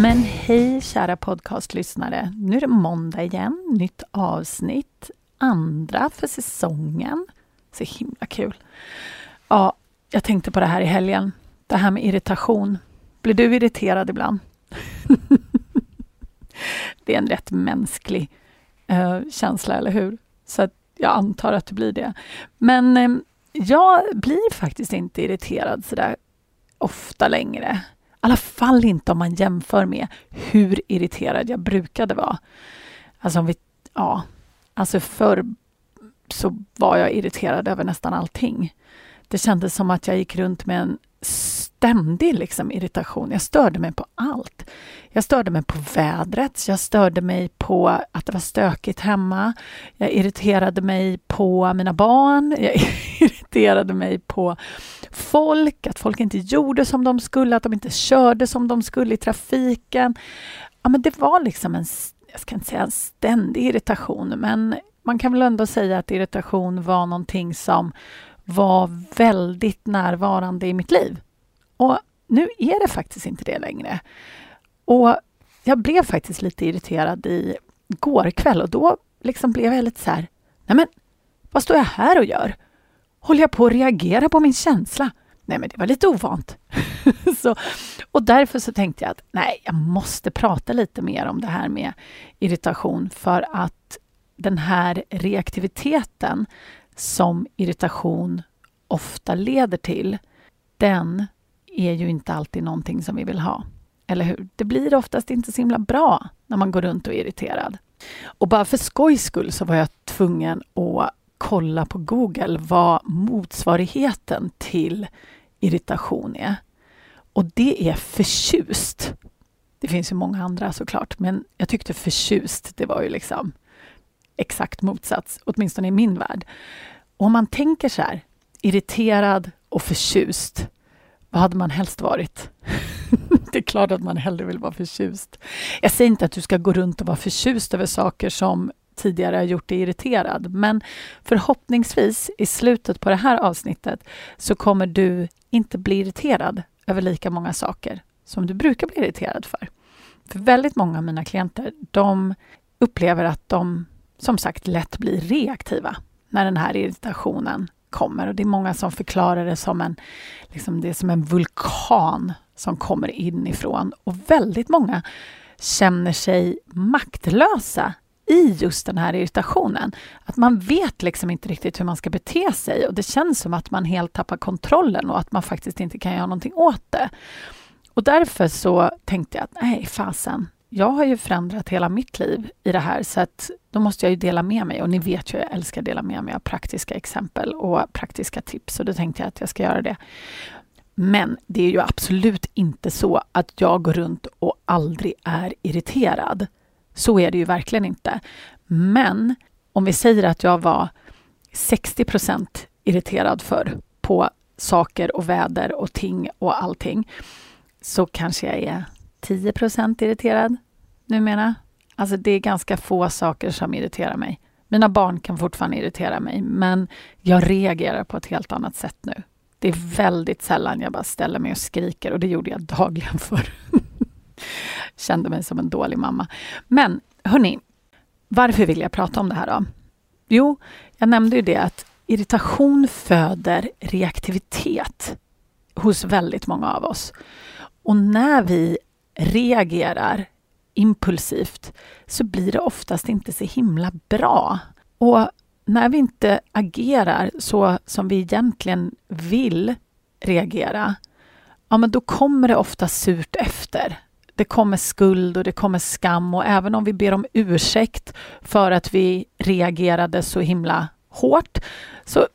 Men hej kära podcastlyssnare! Nu är det måndag igen, nytt avsnitt, andra för säsongen. Så himla kul! Ja, jag tänkte på det här i helgen, det här med irritation. Blir du irriterad ibland? det är en rätt mänsklig eh, känsla, eller hur? Så jag antar att du blir det. Men eh, jag blir faktiskt inte irriterad sådär ofta längre alla fall inte om man jämför med hur irriterad jag brukade vara. Alltså om vi, ja, alltså förr så var jag irriterad över nästan allting. Det kändes som att jag gick runt med en ständig liksom, irritation. Jag störde mig på allt. Jag störde mig på vädret, jag störde mig på att det var stökigt hemma. Jag irriterade mig på mina barn, jag irriterade mig på folk, att folk inte gjorde som de skulle, att de inte körde som de skulle i trafiken. Ja, men det var liksom en, jag ska inte säga en ständig irritation, men man kan väl ändå säga att irritation var någonting som var väldigt närvarande i mitt liv. Och nu är det faktiskt inte det längre. Och jag blev faktiskt lite irriterad i går kväll och då liksom blev jag lite så här, nej men vad står jag här och gör? Håller jag på att reagera på min känsla? Nej, men det var lite ovant. så, och därför så tänkte jag att nej, jag måste prata lite mer om det här med irritation för att den här reaktiviteten som irritation ofta leder till, den är ju inte alltid någonting som vi vill ha. Eller hur? Det blir oftast inte så himla bra när man går runt och är irriterad. Och bara för skojs skull så var jag tvungen att kolla på Google vad motsvarigheten till irritation är. Och det är förtjust. Det finns ju många andra såklart, men jag tyckte förtjust, det var ju liksom exakt motsats, åtminstone i min värld. Och om man tänker så här, irriterad och förtjust, vad hade man helst varit? det är klart att man hellre vill vara förtjust. Jag säger inte att du ska gå runt och vara förtjust över saker som tidigare har gjort dig irriterad. Men förhoppningsvis i slutet på det här avsnittet så kommer du inte bli irriterad över lika många saker som du brukar bli irriterad för. För väldigt många av mina klienter, de upplever att de som sagt lätt blir reaktiva när den här irritationen kommer. Och det är många som förklarar det som en, liksom det som en vulkan som kommer inifrån. Och väldigt många känner sig maktlösa i just den här irritationen. Att man vet liksom inte riktigt hur man ska bete sig och det känns som att man helt tappar kontrollen och att man faktiskt inte kan göra någonting åt det. Och därför så tänkte jag att nej, fasen, jag har ju förändrat hela mitt liv i det här så att då måste jag ju dela med mig och ni vet ju jag älskar att dela med mig av praktiska exempel och praktiska tips och då tänkte jag att jag ska göra det. Men det är ju absolut inte så att jag går runt och aldrig är irriterad. Så är det ju verkligen inte. Men om vi säger att jag var 60% irriterad för på saker och väder och ting och allting så kanske jag är 10 irriterad numera. Alltså det är ganska få saker som irriterar mig. Mina barn kan fortfarande irritera mig, men jag reagerar på ett helt annat sätt nu. Det är väldigt sällan jag bara ställer mig och skriker och det gjorde jag dagligen förr. Kände mig som en dålig mamma. Men hörni, varför vill jag prata om det här då? Jo, jag nämnde ju det att irritation föder reaktivitet hos väldigt många av oss. Och när vi reagerar impulsivt så blir det oftast inte så himla bra. Och när vi inte agerar så som vi egentligen vill reagera, ja men då kommer det ofta surt efter. Det kommer skuld och det kommer skam och även om vi ber om ursäkt för att vi reagerade så himla hårt så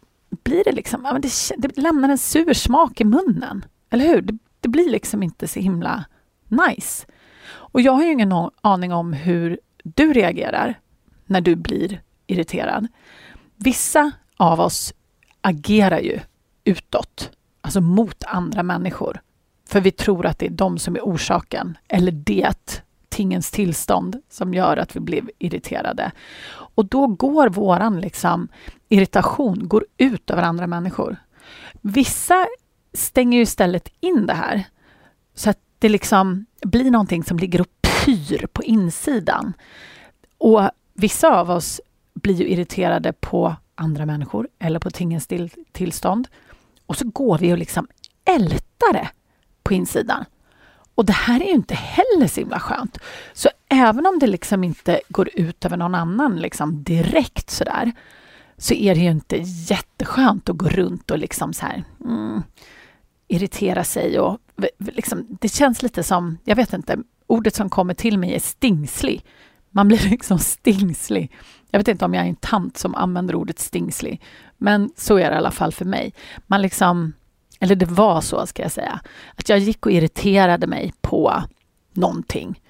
blir det liksom, ja, men det, det lämnar en sur smak i munnen. Eller hur? Det, det blir liksom inte så himla nice. Och jag har ju ingen aning om hur du reagerar när du blir irriterad. Vissa av oss agerar ju utåt, alltså mot andra människor. För vi tror att det är de som är orsaken, eller det tingens tillstånd som gör att vi blir irriterade. Och då går våran liksom, irritation går ut över andra människor. Vissa stänger ju istället in det här så att det liksom blir någonting som ligger och pyr på insidan. Och vissa av oss blir ju irriterade på andra människor eller på tingens tillstånd. Och så går vi och liksom ältar det på insidan. Och det här är ju inte heller så himla skönt. Så även om det liksom inte går ut över någon annan liksom direkt sådär, så är det ju inte jätteskönt att gå runt och liksom så här, mm, irritera sig och liksom, det känns lite som, jag vet inte, ordet som kommer till mig är stingslig. Man blir liksom stingslig. Jag vet inte om jag är en tant som använder ordet stingslig, men så är det i alla fall för mig. Man liksom, eller det var så ska jag säga, att jag gick och irriterade mig på någonting.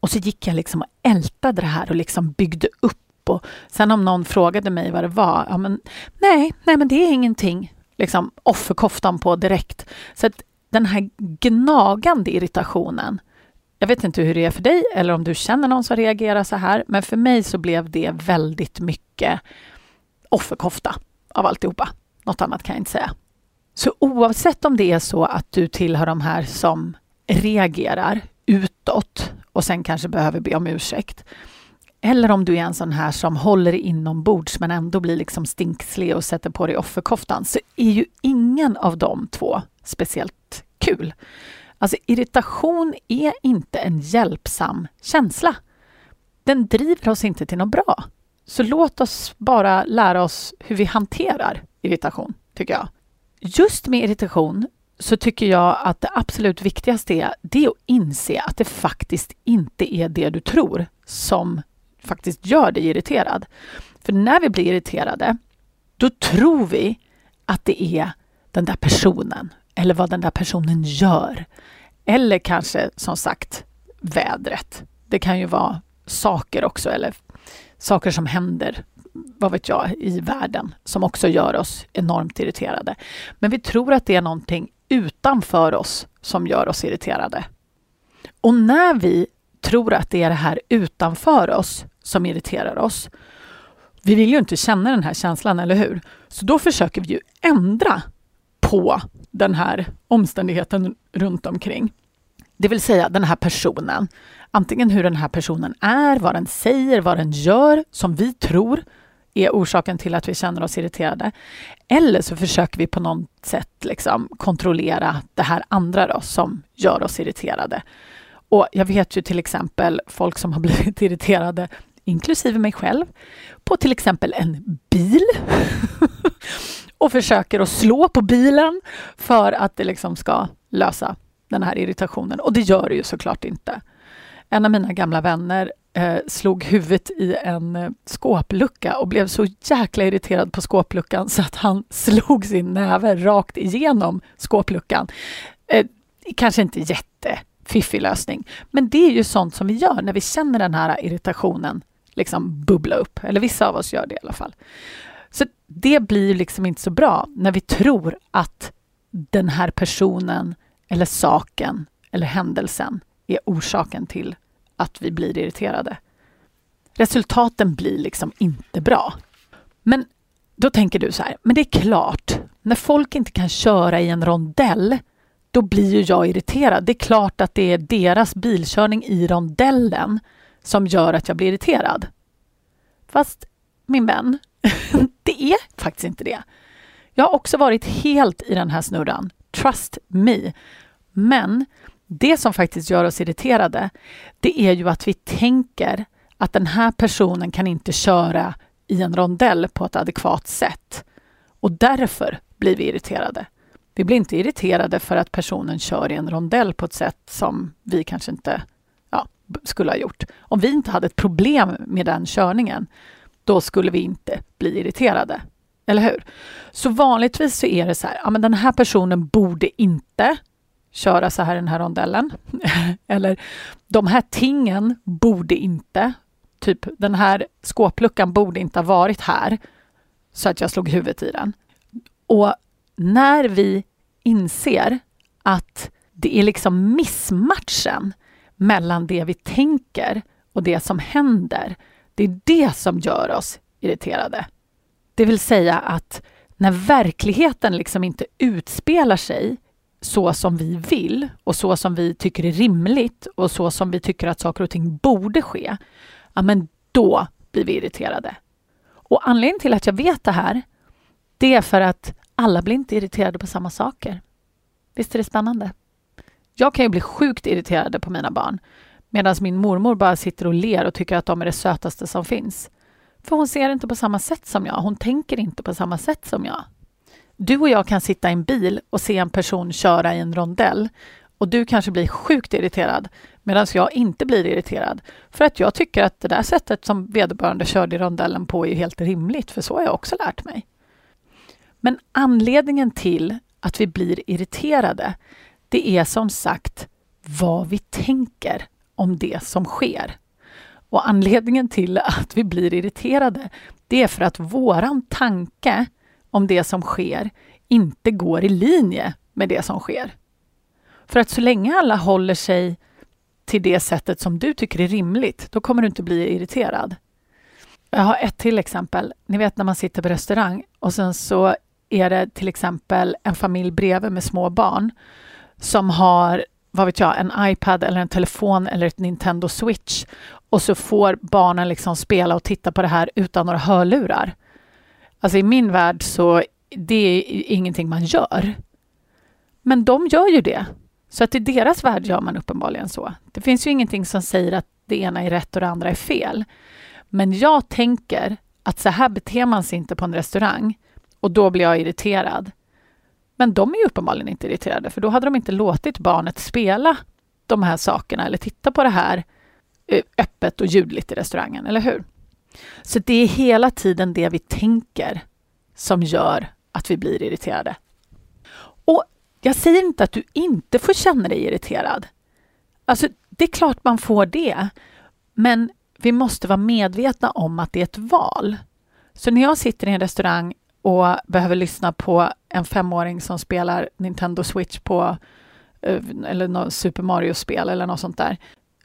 Och så gick jag liksom och ältade det här och liksom byggde upp. Och sen om någon frågade mig vad det var, ja men nej, nej men det är ingenting. Liksom offerkoftan på direkt. Så att den här gnagande irritationen, jag vet inte hur det är för dig eller om du känner någon som reagerar så här, men för mig så blev det väldigt mycket offerkofta av alltihopa. Något annat kan jag inte säga. Så oavsett om det är så att du tillhör de här som reagerar utåt och sen kanske behöver be om ursäkt. Eller om du är en sån här som håller inombords men ändå blir liksom stinkslig och sätter på dig offerkoftan så är ju ingen av de två speciellt kul. Alltså irritation är inte en hjälpsam känsla. Den driver oss inte till något bra. Så låt oss bara lära oss hur vi hanterar irritation, tycker jag. Just med irritation så tycker jag att det absolut viktigaste är, det är att inse att det faktiskt inte är det du tror som faktiskt gör dig irriterad. För när vi blir irriterade, då tror vi att det är den där personen eller vad den där personen gör. Eller kanske som sagt vädret. Det kan ju vara saker också eller saker som händer, vad vet jag, i världen som också gör oss enormt irriterade. Men vi tror att det är någonting utanför oss som gör oss irriterade. Och när vi tror att det är det här utanför oss som irriterar oss. Vi vill ju inte känna den här känslan, eller hur? Så då försöker vi ju ändra på den här omständigheten runt omkring. Det vill säga den här personen. Antingen hur den här personen är, vad den säger, vad den gör som vi tror är orsaken till att vi känner oss irriterade. Eller så försöker vi på något sätt liksom kontrollera det här andra då, som gör oss irriterade. Och jag vet ju till exempel folk som har blivit irriterade, inklusive mig själv, på till exempel en bil. och försöker att slå på bilen för att det liksom ska lösa den här irritationen. Och det gör det ju såklart inte. En av mina gamla vänner eh, slog huvudet i en eh, skåplucka och blev så jäkla irriterad på skåpluckan så att han slog sin näve rakt igenom skåpluckan. Eh, kanske inte jättefiffig lösning, men det är ju sånt som vi gör när vi känner den här irritationen liksom bubbla upp. Eller vissa av oss gör det i alla fall. Så det blir liksom inte så bra när vi tror att den här personen eller saken eller händelsen är orsaken till att vi blir irriterade. Resultaten blir liksom inte bra. Men då tänker du så här, men det är klart, när folk inte kan köra i en rondell, då blir ju jag irriterad. Det är klart att det är deras bilkörning i rondellen som gör att jag blir irriterad. Fast min vän, det är faktiskt inte det. Jag har också varit helt i den här snurran. Trust me. Men det som faktiskt gör oss irriterade, det är ju att vi tänker att den här personen kan inte köra i en rondell på ett adekvat sätt. Och därför blir vi irriterade. Vi blir inte irriterade för att personen kör i en rondell på ett sätt som vi kanske inte skulle ha gjort. Om vi inte hade ett problem med den körningen, då skulle vi inte bli irriterade. Eller hur? Så vanligtvis så är det så här, ja men den här personen borde inte köra så här i den här rondellen. Eller de här tingen borde inte Typ, den här skåpluckan borde inte ha varit här, så att jag slog huvudet i den. Och när vi inser att det är liksom missmatchen mellan det vi tänker och det som händer, det är det som gör oss irriterade. Det vill säga att när verkligheten liksom inte utspelar sig så som vi vill och så som vi tycker är rimligt och så som vi tycker att saker och ting borde ske, ja men då blir vi irriterade. Och anledningen till att jag vet det här, det är för att alla blir inte irriterade på samma saker. Visst är det spännande? Jag kan ju bli sjukt irriterad på mina barn medan min mormor bara sitter och ler och tycker att de är det sötaste som finns. För hon ser inte på samma sätt som jag. Hon tänker inte på samma sätt som jag. Du och jag kan sitta i en bil och se en person köra i en rondell och du kanske blir sjukt irriterad medan jag inte blir irriterad. För att jag tycker att det där sättet som vederbörande körde i rondellen på är helt rimligt, för så har jag också lärt mig. Men anledningen till att vi blir irriterade, det är som sagt vad vi tänker om det som sker. Och anledningen till att vi blir irriterade, det är för att våran tanke om det som sker inte går i linje med det som sker. För att så länge alla håller sig till det sättet som du tycker är rimligt, då kommer du inte bli irriterad. Jag har ett till exempel. Ni vet när man sitter på restaurang och sen så är det till exempel en familj bredvid med små barn som har, vad vet jag, en iPad eller en telefon eller ett Nintendo Switch och så får barnen liksom spela och titta på det här utan några hörlurar. Alltså i min värld så det är ingenting man gör. Men de gör ju det. Så att i deras värld gör man uppenbarligen så. Det finns ju ingenting som säger att det ena är rätt och det andra är fel. Men jag tänker att så här beter man sig inte på en restaurang och då blir jag irriterad. Men de är ju uppenbarligen inte irriterade för då hade de inte låtit barnet spela de här sakerna eller titta på det här eh, öppet och ljudligt i restaurangen, eller hur? Så det är hela tiden det vi tänker som gör att vi blir irriterade. Och jag säger inte att du inte får känna dig irriterad. Alltså, det är klart man får det. Men vi måste vara medvetna om att det är ett val. Så när jag sitter i en restaurang och behöver lyssna på en femåring som spelar Nintendo Switch på eh, eller något Super Mario-spel eller något sånt där.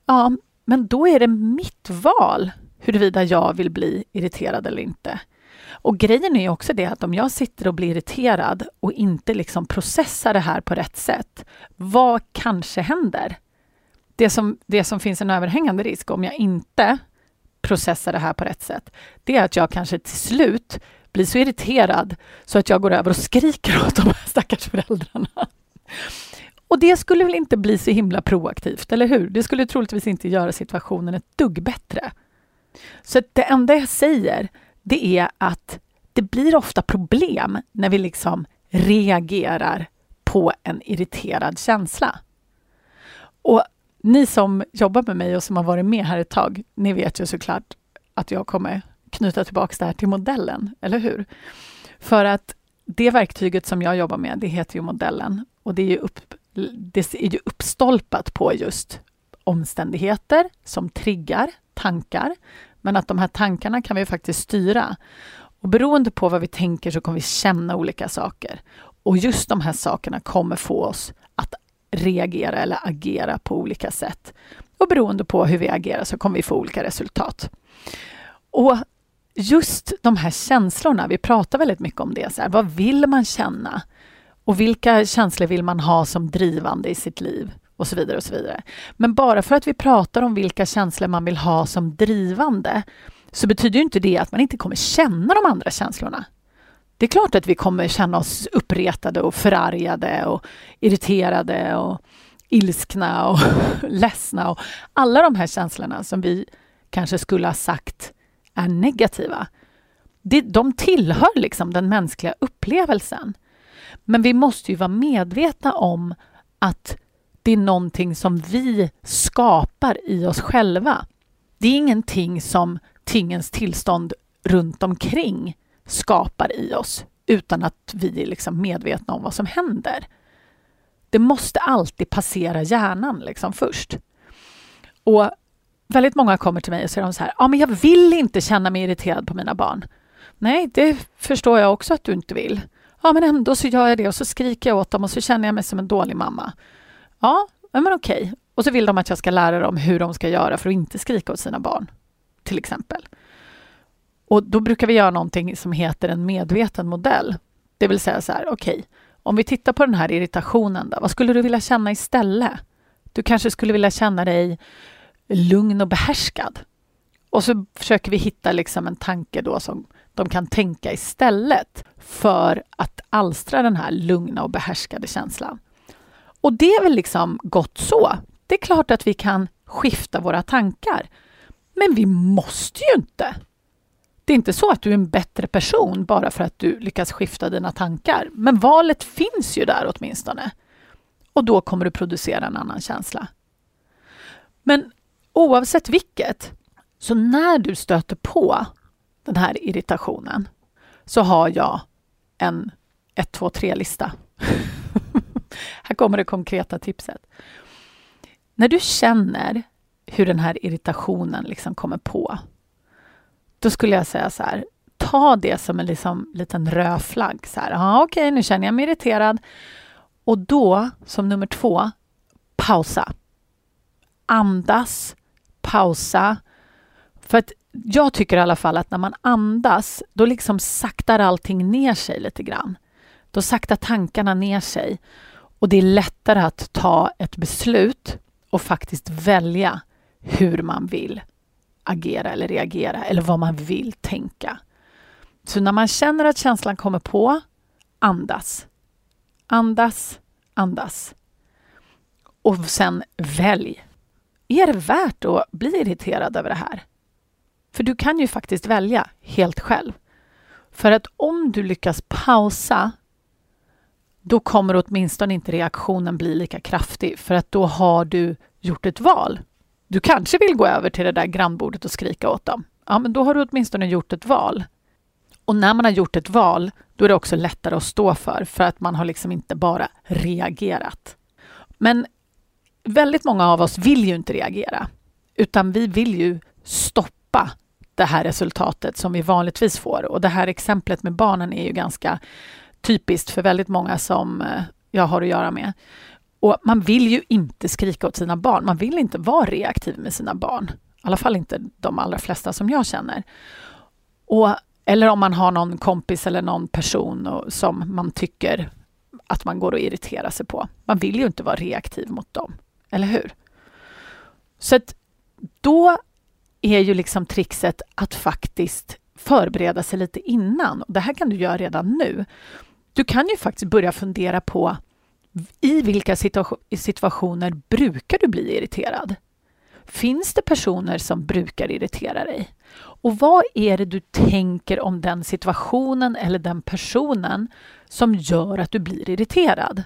Ja, men då är det mitt val huruvida jag vill bli irriterad eller inte. Och grejen är också det att om jag sitter och blir irriterad och inte liksom processar det här på rätt sätt, vad kanske händer? Det som, det som finns en överhängande risk om jag inte processar det här på rätt sätt, det är att jag kanske till slut blir så irriterad så att jag går över och skriker åt de här stackars föräldrarna. Och det skulle väl inte bli så himla proaktivt, eller hur? Det skulle troligtvis inte göra situationen ett dugg bättre. Så det enda jag säger, det är att det blir ofta problem när vi liksom reagerar på en irriterad känsla. Och ni som jobbar med mig och som har varit med här ett tag, ni vet ju såklart att jag kommer knyta tillbaka det här till modellen, eller hur? För att det verktyget som jag jobbar med, det heter ju modellen och det är ju, upp, det är ju uppstolpat på just omständigheter som triggar tankar, men att de här tankarna kan vi faktiskt styra. Och beroende på vad vi tänker så kommer vi känna olika saker. Och just de här sakerna kommer få oss att reagera eller agera på olika sätt. Och beroende på hur vi agerar så kommer vi få olika resultat. Och just de här känslorna, vi pratar väldigt mycket om det. Så här, vad vill man känna? Och vilka känslor vill man ha som drivande i sitt liv? och så vidare. och så vidare. Men bara för att vi pratar om vilka känslor man vill ha som drivande så betyder inte det att man inte kommer känna de andra känslorna. Det är klart att vi kommer känna oss uppretade och förargade och irriterade och ilskna och ledsna och alla de här känslorna som vi kanske skulle ha sagt är negativa. de tillhör liksom den mänskliga upplevelsen. Men vi måste ju vara medvetna om att det är någonting som vi skapar i oss själva. Det är ingenting som tingens tillstånd runt omkring skapar i oss utan att vi är liksom medvetna om vad som händer. Det måste alltid passera hjärnan liksom först. Och väldigt många kommer till mig och säger de så här, ja men jag vill inte känna mig irriterad på mina barn. Nej, det förstår jag också att du inte vill. Ja, men ändå så gör jag det och så skriker jag åt dem och så känner jag mig som en dålig mamma. Ja, men okej. Och så vill de att jag ska lära dem hur de ska göra för att inte skrika åt sina barn, till exempel. Och då brukar vi göra någonting som heter en medveten modell. Det vill säga så här, okej, okay, om vi tittar på den här irritationen, då, vad skulle du vilja känna istället? Du kanske skulle vilja känna dig lugn och behärskad. Och så försöker vi hitta liksom en tanke då som de kan tänka istället för att alstra den här lugna och behärskade känslan. Och det är väl liksom gott så. Det är klart att vi kan skifta våra tankar. Men vi måste ju inte. Det är inte så att du är en bättre person bara för att du lyckas skifta dina tankar. Men valet finns ju där åtminstone. Och då kommer du producera en annan känsla. Men oavsett vilket, så när du stöter på den här irritationen så har jag en 1, 2, 3-lista. här kommer det konkreta tipset. När du känner hur den här irritationen liksom kommer på, då skulle jag säga så här, ta det som en liksom, liten röd flagg. Så här, ah, okej, okay, nu känner jag mig irriterad. Och då, som nummer två, pausa. Andas, pausa. För att jag tycker i alla fall att när man andas, då liksom saktar allting ner sig lite grann. Då saktar tankarna ner sig och det är lättare att ta ett beslut och faktiskt välja hur man vill agera eller reagera eller vad man vill tänka. Så när man känner att känslan kommer på, andas. Andas, andas. Och sen välj. Är det värt att bli irriterad över det här? För du kan ju faktiskt välja helt själv. För att om du lyckas pausa då kommer åtminstone inte reaktionen bli lika kraftig för att då har du gjort ett val. Du kanske vill gå över till det där grannbordet och skrika åt dem. Ja, men då har du åtminstone gjort ett val. Och när man har gjort ett val, då är det också lättare att stå för, för att man har liksom inte bara reagerat. Men väldigt många av oss vill ju inte reagera, utan vi vill ju stoppa det här resultatet som vi vanligtvis får. Och det här exemplet med barnen är ju ganska typiskt för väldigt många som eh, jag har att göra med. Och man vill ju inte skrika åt sina barn. Man vill inte vara reaktiv med sina barn. I alla fall inte de allra flesta som jag känner. Och, eller om man har någon kompis eller någon person och, som man tycker att man går och irriterar sig på. Man vill ju inte vara reaktiv mot dem, eller hur? Så att då är ju liksom trixet att faktiskt förbereda sig lite innan. Det här kan du göra redan nu. Du kan ju faktiskt börja fundera på i vilka situationer brukar du bli irriterad? Finns det personer som brukar irritera dig? Och vad är det du tänker om den situationen eller den personen som gör att du blir irriterad?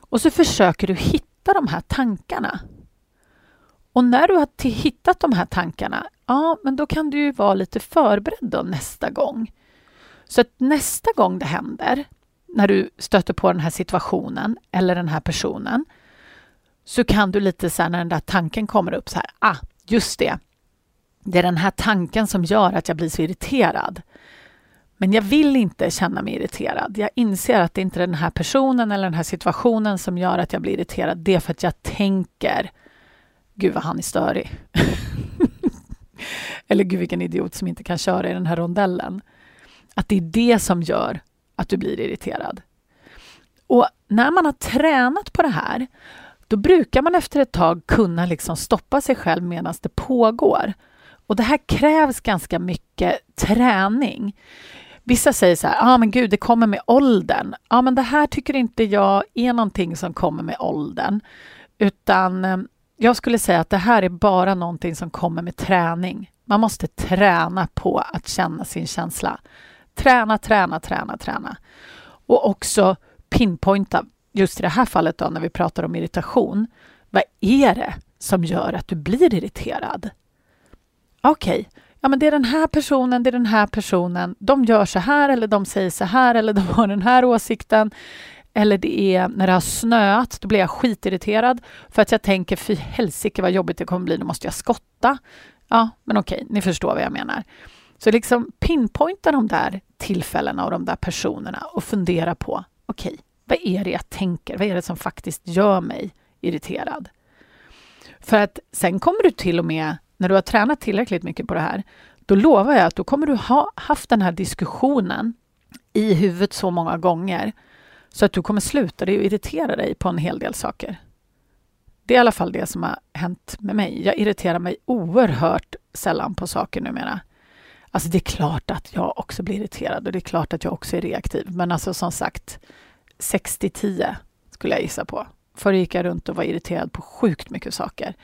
Och så försöker du hitta de här tankarna. Och när du har hittat de här tankarna, ja, men då kan du ju vara lite förberedd då nästa gång. Så att nästa gång det händer, när du stöter på den här situationen eller den här personen, så kan du lite så här när den där tanken kommer upp så här, ah, just det. Det är den här tanken som gör att jag blir så irriterad. Men jag vill inte känna mig irriterad. Jag inser att det inte är den här personen eller den här situationen som gör att jag blir irriterad. Det är för att jag tänker, gud vad han är störig. eller gud vilken idiot som inte kan köra i den här rondellen. Att det är det som gör att du blir irriterad. Och när man har tränat på det här, då brukar man efter ett tag kunna liksom stoppa sig själv medan det pågår. Och det här krävs ganska mycket träning. Vissa säger så här, ja ah, men gud, det kommer med åldern. Ja, ah, men det här tycker inte jag är någonting som kommer med åldern. Utan eh, jag skulle säga att det här är bara någonting som kommer med träning. Man måste träna på att känna sin känsla. Träna, träna, träna, träna. Och också pinpointa, just i det här fallet då när vi pratar om irritation. Vad är det som gör att du blir irriterad? Okej, okay ja men det är den här personen, det är den här personen. De gör så här eller de säger så här eller de har den här åsikten. eller det är när det har snöat, då blir jag skitirriterad för att jag tänker fy helsike vad jobbigt det kommer bli, då måste jag skotta. Ja, men okej, ni förstår vad jag menar. Så liksom pinpointa de där tillfällena och de där personerna och fundera på okej, vad är det jag tänker? Vad är det som faktiskt gör mig irriterad? För att sen kommer du till och med, när du har tränat tillräckligt mycket på det här, då lovar jag att då kommer du ha haft den här diskussionen i huvudet så många gånger så att du kommer sluta dig och irritera dig på en hel del saker. Det är i alla fall det som har hänt med mig. Jag irriterar mig oerhört sällan på saker numera. Alltså det är klart att jag också blir irriterad och det är klart att jag också är reaktiv. Men alltså som sagt, 60-10 skulle jag gissa på. Förr gick jag runt och var irriterad på sjukt mycket saker.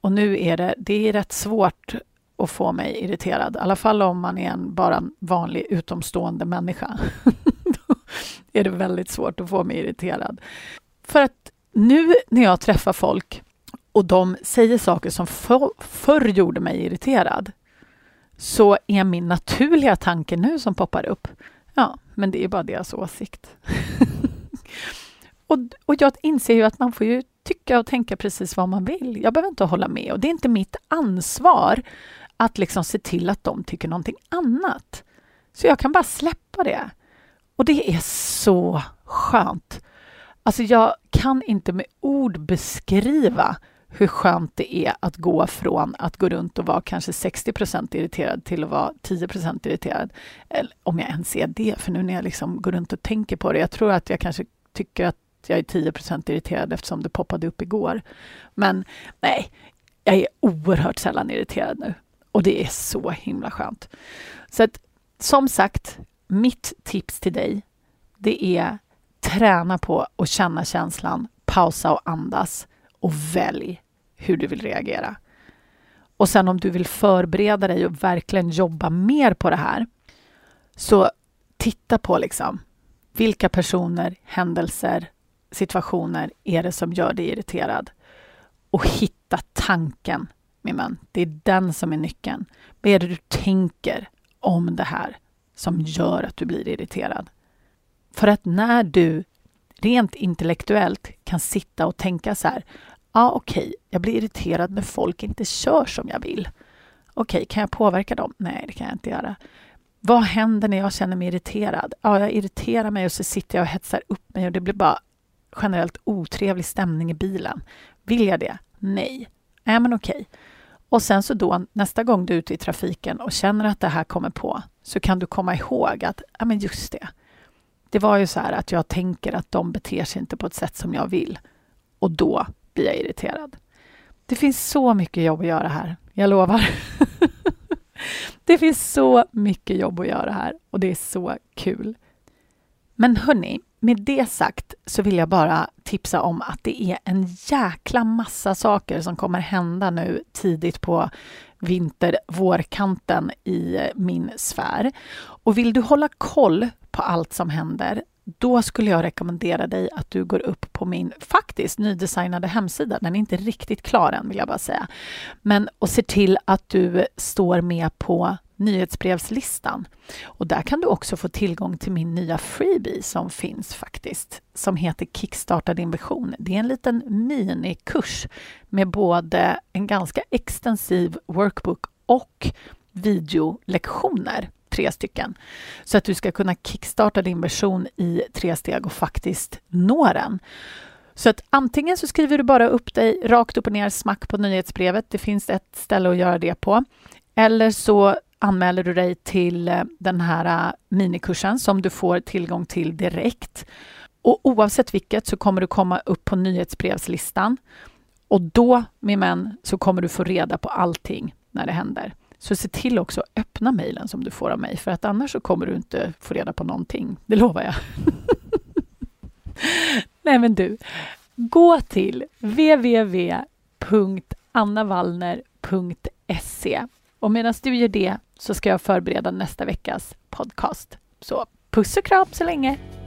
Och nu är det, det är rätt svårt att få mig irriterad. I alla fall om man är en bara en vanlig utomstående människa. Då är det väldigt svårt att få mig irriterad. För att nu när jag träffar folk och de säger saker som för, förr gjorde mig irriterad så är min naturliga tanke nu som poppar upp, ja, men det är bara deras åsikt. och, och jag inser ju att man får ju tycka och tänka precis vad man vill. Jag behöver inte hålla med och det är inte mitt ansvar att liksom se till att de tycker någonting annat. Så jag kan bara släppa det. Och det är så skönt. Alltså jag kan inte med ord beskriva hur skönt det är att gå från att gå runt och vara kanske 60% irriterad till att vara 10% irriterad. Eller om jag ens är det, för nu när jag liksom går runt och tänker på det. Jag tror att jag kanske tycker att jag är 10% irriterad eftersom det poppade upp igår. Men nej, jag är oerhört sällan irriterad nu. Och det är så himla skönt. Så att, som sagt, mitt tips till dig, det är träna på att känna känslan, pausa och andas och välj hur du vill reagera. Och sen om du vill förbereda dig och verkligen jobba mer på det här, så titta på liksom vilka personer, händelser, situationer är det som gör dig irriterad? Och hitta tanken, min vän. Det är den som är nyckeln. Vad är det du tänker om det här som gör att du blir irriterad? För att när du rent intellektuellt kan sitta och tänka så här, ja okej, okay, jag blir irriterad när folk inte kör som jag vill. Okej, okay, kan jag påverka dem? Nej, det kan jag inte göra. Vad händer när jag känner mig irriterad? Ja, jag irriterar mig och så sitter jag och hetsar upp mig och det blir bara generellt otrevlig stämning i bilen. Vill jag det? Nej. Nej, men okej. Okay. Och sen så då nästa gång du är ute i trafiken och känner att det här kommer på så kan du komma ihåg att, ja men just det. Det var ju så här att jag tänker att de beter sig inte på ett sätt som jag vill. Och då blir jag irriterad. Det finns så mycket jobb att göra här, jag lovar. det finns så mycket jobb att göra här och det är så kul. Men hörni, med det sagt så vill jag bara tipsa om att det är en jäkla massa saker som kommer hända nu tidigt på vinter vårkanten i min sfär. Och vill du hålla koll på allt som händer då skulle jag rekommendera dig att du går upp på min faktiskt nydesignade hemsida. Den är inte riktigt klar än, vill jag bara säga. Men och se till att du står med på nyhetsbrevslistan. Och där kan du också få tillgång till min nya freebie som finns faktiskt, som heter Kickstarta din vision. Det är en liten minikurs med både en ganska extensiv workbook och videolektioner tre stycken. Så att du ska kunna kickstarta din version i tre steg och faktiskt nå den. Så att antingen så skriver du bara upp dig rakt upp och ner, smack på nyhetsbrevet. Det finns ett ställe att göra det på. Eller så anmäler du dig till eh, den här eh, minikursen som du får tillgång till direkt. Och oavsett vilket så kommer du komma upp på nyhetsbrevslistan. Och då, min män, så kommer du få reda på allting när det händer. Så se till också att öppna mejlen som du får av mig, för att annars så kommer du inte få reda på någonting. Det lovar jag. Nej men du, gå till www.annavallner.se och medan du gör det så ska jag förbereda nästa veckas podcast. Så puss och kram så länge!